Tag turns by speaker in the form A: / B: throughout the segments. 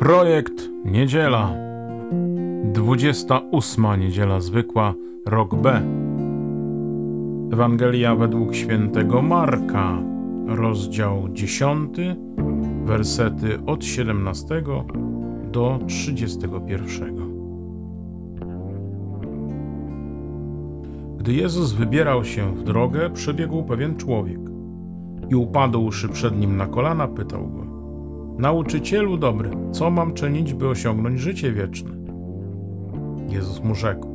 A: Projekt Niedziela. 28 niedziela zwykła, rok B. Ewangelia według świętego Marka, rozdział 10, wersety od 17 do 31. Gdy Jezus wybierał się w drogę, przybiegł pewien człowiek i upadłszy przed nim na kolana, pytał go: Nauczycielu dobry, co mam czynić, by osiągnąć życie wieczne? Jezus mu rzekł: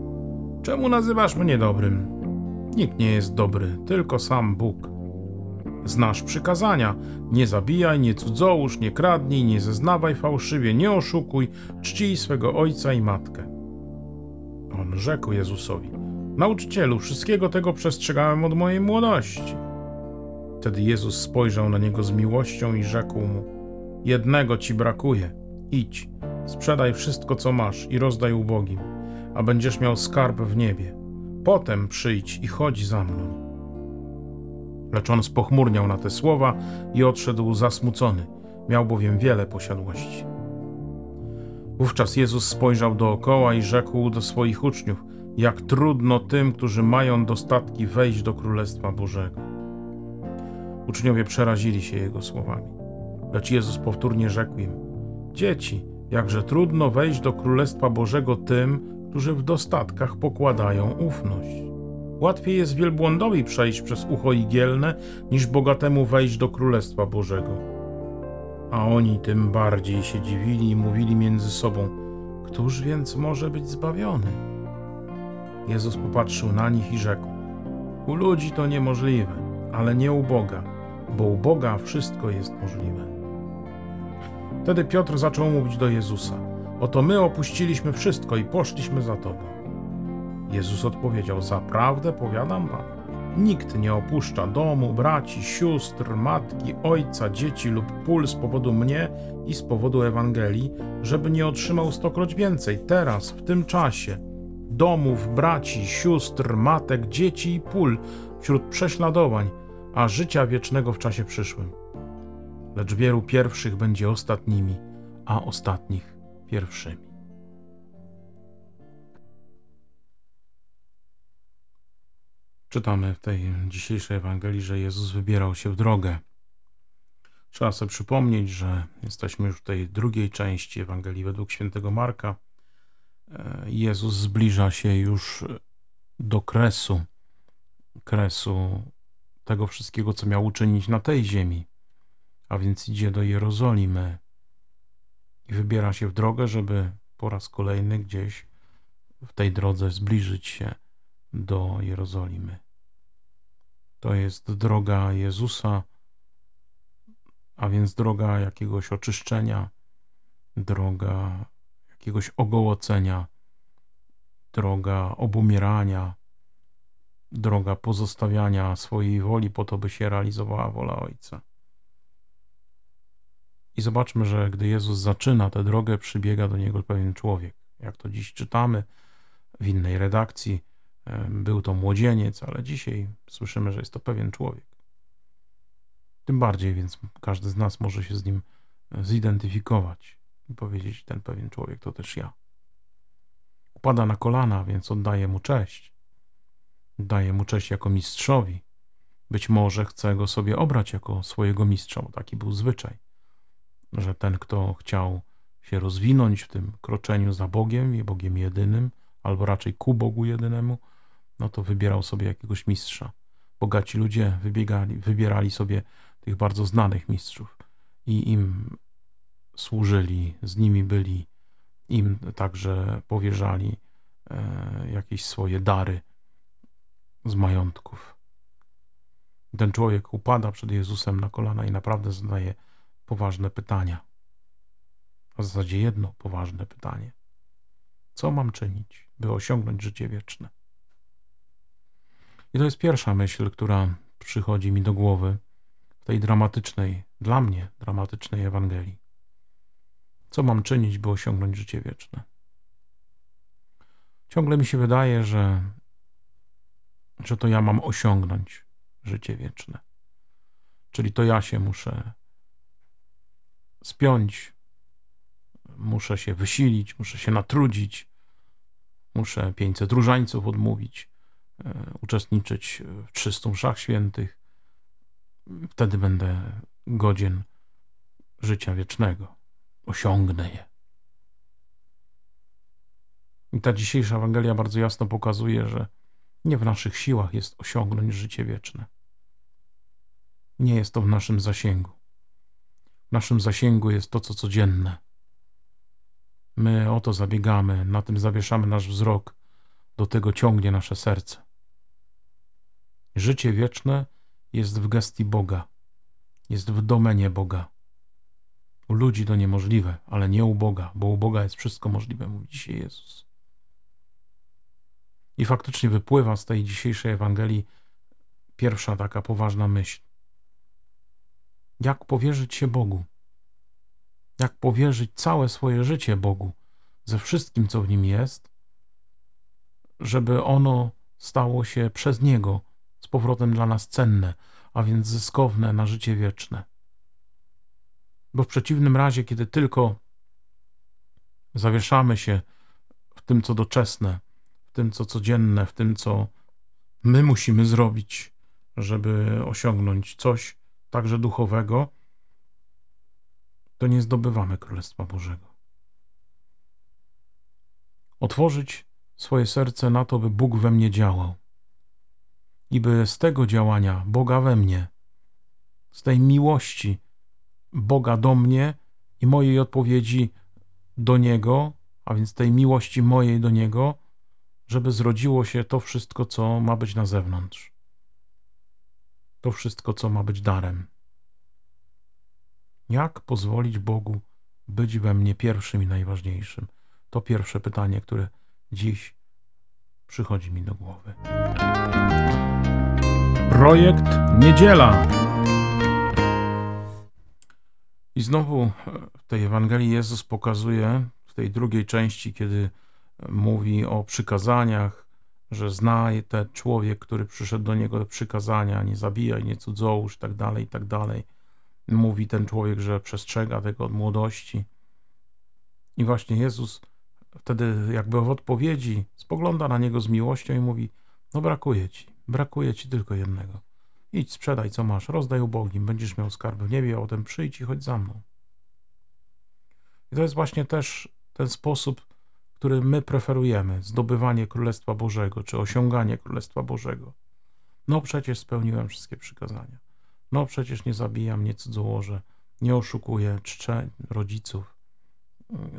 A: Czemu nazywasz mnie dobrym? Nikt nie jest dobry, tylko sam Bóg. Znasz przykazania: nie zabijaj, nie cudzołóż, nie kradnij, nie zeznawaj fałszywie, nie oszukuj, czcij swego ojca i matkę. On rzekł Jezusowi: Nauczycielu, wszystkiego tego przestrzegałem od mojej młodości. Wtedy Jezus spojrzał na niego z miłością i rzekł mu: Jednego ci brakuje. Idź, sprzedaj wszystko, co masz i rozdaj ubogim, a będziesz miał skarb w niebie. Potem przyjdź i chodź za mną. Lecz on spochmurniał na te słowa i odszedł zasmucony, miał bowiem wiele posiadłości. Wówczas Jezus spojrzał dookoła i rzekł do swoich uczniów: Jak trudno tym, którzy mają dostatki, wejść do Królestwa Bożego. Uczniowie przerazili się jego słowami. Lecz Jezus powtórnie rzekł im: Dzieci, jakże trudno wejść do Królestwa Bożego tym, którzy w dostatkach pokładają ufność. Łatwiej jest wielbłądowi przejść przez ucho igielne, niż bogatemu wejść do Królestwa Bożego. A oni tym bardziej się dziwili i mówili między sobą: Któż więc może być zbawiony? Jezus popatrzył na nich i rzekł: U ludzi to niemożliwe, ale nie u Boga, bo u Boga wszystko jest możliwe. Wtedy Piotr zaczął mówić do Jezusa: Oto my opuściliśmy wszystko i poszliśmy za Tobą. Jezus odpowiedział: Zaprawdę powiadam Wam, nikt nie opuszcza domu, braci, sióstr, matki, ojca, dzieci lub pól z powodu mnie i z powodu Ewangelii, żeby nie otrzymał stokroć więcej teraz, w tym czasie. Domów, braci, sióstr, matek, dzieci i pól wśród prześladowań, a życia wiecznego w czasie przyszłym lecz wielu pierwszych będzie ostatnimi, a ostatnich pierwszymi. Czytamy w tej dzisiejszej Ewangelii, że Jezus wybierał się w drogę. Trzeba sobie przypomnieć, że jesteśmy już w tej drugiej części Ewangelii według świętego Marka. Jezus zbliża się już do kresu, kresu tego wszystkiego, co miał uczynić na tej ziemi a więc idzie do Jerozolimy i wybiera się w drogę, żeby po raz kolejny gdzieś w tej drodze zbliżyć się do Jerozolimy. To jest droga Jezusa, a więc droga jakiegoś oczyszczenia, droga jakiegoś ogołocenia, droga obumierania, droga pozostawiania swojej woli po to, by się realizowała wola Ojca. I zobaczmy, że gdy Jezus zaczyna tę drogę, przybiega do niego pewien człowiek. Jak to dziś czytamy w innej redakcji, był to młodzieniec, ale dzisiaj słyszymy, że jest to pewien człowiek. Tym bardziej więc każdy z nas może się z nim zidentyfikować i powiedzieć: Ten pewien człowiek to też ja. Upada na kolana, więc oddaje mu cześć. Daje mu cześć jako mistrzowi. Być może chce go sobie obrać jako swojego mistrza, bo taki był zwyczaj że ten, kto chciał się rozwinąć w tym kroczeniu za Bogiem i Bogiem jedynym, albo raczej ku Bogu jedynemu, no to wybierał sobie jakiegoś mistrza. Bogaci ludzie wybiegali, wybierali sobie tych bardzo znanych mistrzów i im służyli, z nimi byli, im także powierzali e, jakieś swoje dary z majątków. Ten człowiek upada przed Jezusem na kolana i naprawdę zadaje poważne pytania. W zasadzie jedno poważne pytanie. Co mam czynić, by osiągnąć życie wieczne? I to jest pierwsza myśl, która przychodzi mi do głowy w tej dramatycznej, dla mnie dramatycznej Ewangelii. Co mam czynić, by osiągnąć życie wieczne? Ciągle mi się wydaje, że, że to ja mam osiągnąć życie wieczne. Czyli to ja się muszę spiąć, muszę się wysilić, muszę się natrudzić, muszę 500 różańców odmówić, e, uczestniczyć w 300 mszach świętych. Wtedy będę godzien życia wiecznego. Osiągnę je. I ta dzisiejsza Ewangelia bardzo jasno pokazuje, że nie w naszych siłach jest osiągnąć życie wieczne. Nie jest to w naszym zasięgu. W naszym zasięgu jest to, co codzienne. My o to zabiegamy, na tym zawieszamy nasz wzrok, do tego ciągnie nasze serce. Życie wieczne jest w gestii Boga, jest w domenie Boga. U ludzi to niemożliwe, ale nie u Boga, bo u Boga jest wszystko możliwe, mówi dzisiaj Jezus. I faktycznie wypływa z tej dzisiejszej Ewangelii pierwsza taka poważna myśl. Jak powierzyć się Bogu? Jak powierzyć całe swoje życie Bogu, ze wszystkim, co w nim jest, żeby ono stało się przez Niego z powrotem dla nas cenne, a więc zyskowne na życie wieczne. Bo w przeciwnym razie, kiedy tylko zawieszamy się w tym, co doczesne, tym, co codzienne, w tym, co my musimy zrobić, żeby osiągnąć coś także duchowego, to nie zdobywamy Królestwa Bożego. Otworzyć swoje serce na to, by Bóg we mnie działał i by z tego działania Boga we mnie, z tej miłości Boga do mnie i mojej odpowiedzi do Niego, a więc tej miłości mojej do Niego, żeby zrodziło się to wszystko, co ma być na zewnątrz. To wszystko, co ma być darem. Jak pozwolić Bogu być we mnie pierwszym i najważniejszym? To pierwsze pytanie, które dziś przychodzi mi do głowy. Projekt Niedziela. I znowu w tej Ewangelii Jezus pokazuje w tej drugiej części, kiedy mówi o przykazaniach, że zna ten człowiek, który przyszedł do niego przykazania, nie zabijaj, nie cudzołóż, tak dalej, i tak dalej. Mówi ten człowiek, że przestrzega tego od młodości. I właśnie Jezus wtedy jakby w odpowiedzi spogląda na niego z miłością i mówi, no brakuje ci, brakuje ci tylko jednego. Idź, sprzedaj co masz, rozdaj ubogim, będziesz miał skarby w niebie, a potem przyjdź i chodź za mną. I to jest właśnie też ten sposób, który my preferujemy, zdobywanie Królestwa Bożego, czy osiąganie Królestwa Bożego. No przecież spełniłem wszystkie przykazania. No przecież nie zabijam, nie cudzołożę, nie oszukuję, czczę rodziców.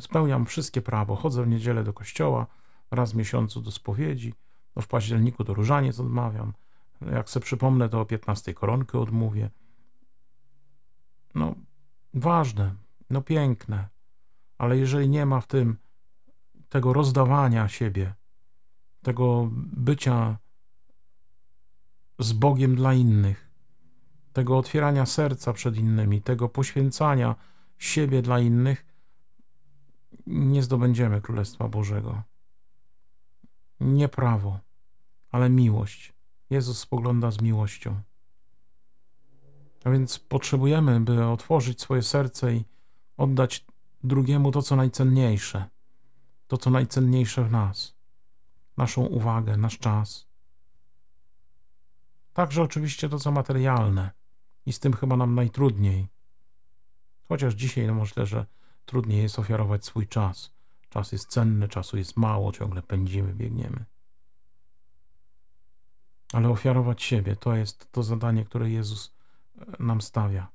A: Spełniam wszystkie prawo, chodzę w niedzielę do kościoła, raz w miesiącu do spowiedzi, no w październiku to różaniec odmawiam, jak sobie przypomnę, to o 15 koronkę odmówię. No, ważne, no piękne, ale jeżeli nie ma w tym tego rozdawania siebie, tego bycia z Bogiem dla innych, tego otwierania serca przed innymi, tego poświęcania siebie dla innych, nie zdobędziemy Królestwa Bożego. Nie prawo, ale miłość. Jezus spogląda z miłością. A więc potrzebujemy, by otworzyć swoje serce i oddać drugiemu to, co najcenniejsze to, co najcenniejsze w nas, naszą uwagę, nasz czas. Także oczywiście to, co materialne i z tym chyba nam najtrudniej. Chociaż dzisiaj no myślę, że trudniej jest ofiarować swój czas. Czas jest cenny, czasu jest mało, ciągle pędzimy, biegniemy. Ale ofiarować siebie to jest to zadanie, które Jezus e, nam stawia.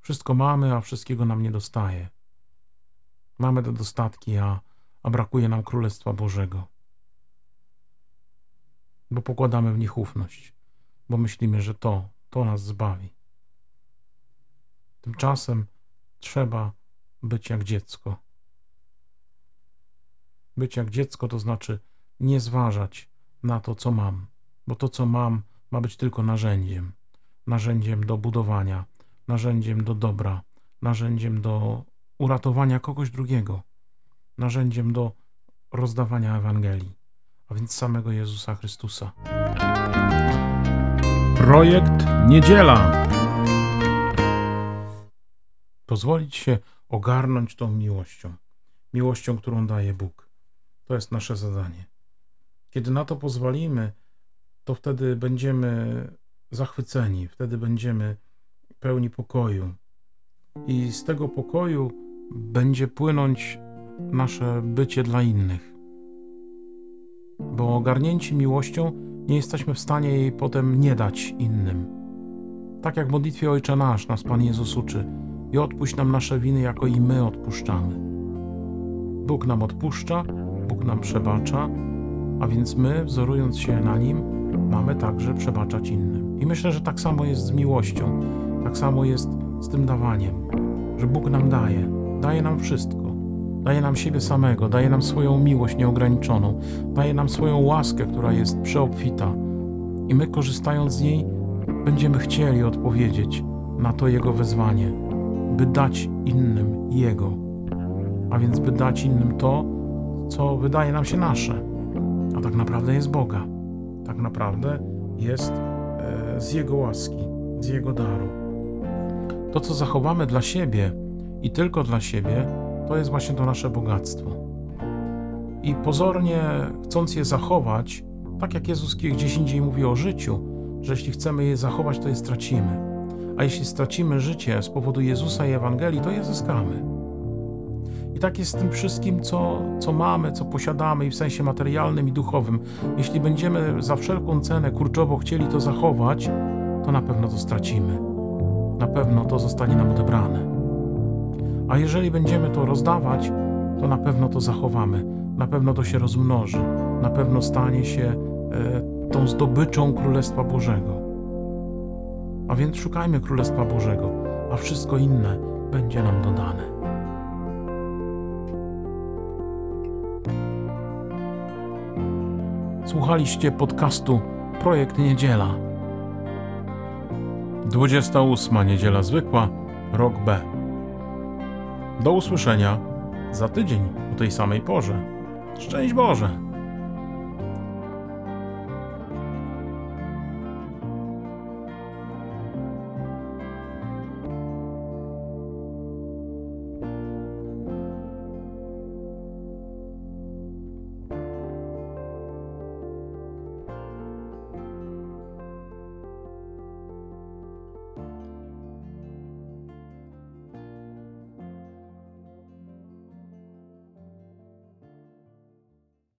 A: Wszystko mamy, a wszystkiego nam nie dostaje. Mamy te dostatki, a, a brakuje nam Królestwa Bożego. Bo pokładamy w nich ufność, bo myślimy, że to, to nas zbawi. Tymczasem trzeba być jak dziecko. Być jak dziecko to znaczy nie zważać na to, co mam, bo to, co mam, ma być tylko narzędziem narzędziem do budowania, narzędziem do dobra, narzędziem do uratowania kogoś drugiego, narzędziem do rozdawania Ewangelii, a więc samego Jezusa Chrystusa. Projekt Niedziela. Pozwolić się ogarnąć tą miłością. Miłością, którą daje Bóg. To jest nasze zadanie. Kiedy na to pozwolimy, to wtedy będziemy zachwyceni, wtedy będziemy pełni pokoju. I z tego pokoju będzie płynąć nasze bycie dla innych. Bo ogarnięci miłością nie jesteśmy w stanie jej potem nie dać innym. Tak jak w modlitwie Ojcze Nasz nas Pan Jezus uczy i odpuść nam nasze winy, jako i my odpuszczamy. Bóg nam odpuszcza, Bóg nam przebacza, a więc my, wzorując się na Nim, mamy także przebaczać innym. I myślę, że tak samo jest z miłością, tak samo jest z tym dawaniem, że Bóg nam daje, daje nam wszystko. Daje nam siebie samego, daje nam swoją miłość nieograniczoną, daje nam swoją łaskę, która jest przeobfita. I my, korzystając z niej, będziemy chcieli odpowiedzieć na to Jego wezwanie, by dać innym Jego, a więc by dać innym to, co wydaje nam się nasze, a tak naprawdę jest Boga. Tak naprawdę jest e, z Jego łaski, z Jego daru. To, co zachowamy dla siebie i tylko dla siebie, to jest właśnie to nasze bogactwo. I pozornie chcąc je zachować, tak jak Jezus gdzieś indziej mówi o życiu, że jeśli chcemy je zachować, to je stracimy. A jeśli stracimy życie z powodu Jezusa i Ewangelii, to je zyskamy. I tak jest z tym wszystkim, co, co mamy, co posiadamy, i w sensie materialnym i duchowym. Jeśli będziemy za wszelką cenę kurczowo chcieli to zachować, to na pewno to stracimy. Na pewno to zostanie nam odebrane. A jeżeli będziemy to rozdawać, to na pewno to zachowamy, na pewno to się rozmnoży, na pewno stanie się e, tą zdobyczą Królestwa Bożego. A więc szukajmy Królestwa Bożego, a wszystko inne będzie nam dodane. Słuchaliście podcastu Projekt Niedziela. 28 niedziela zwykła, rok B. Do usłyszenia za tydzień o tej samej porze. Szczęść Boże!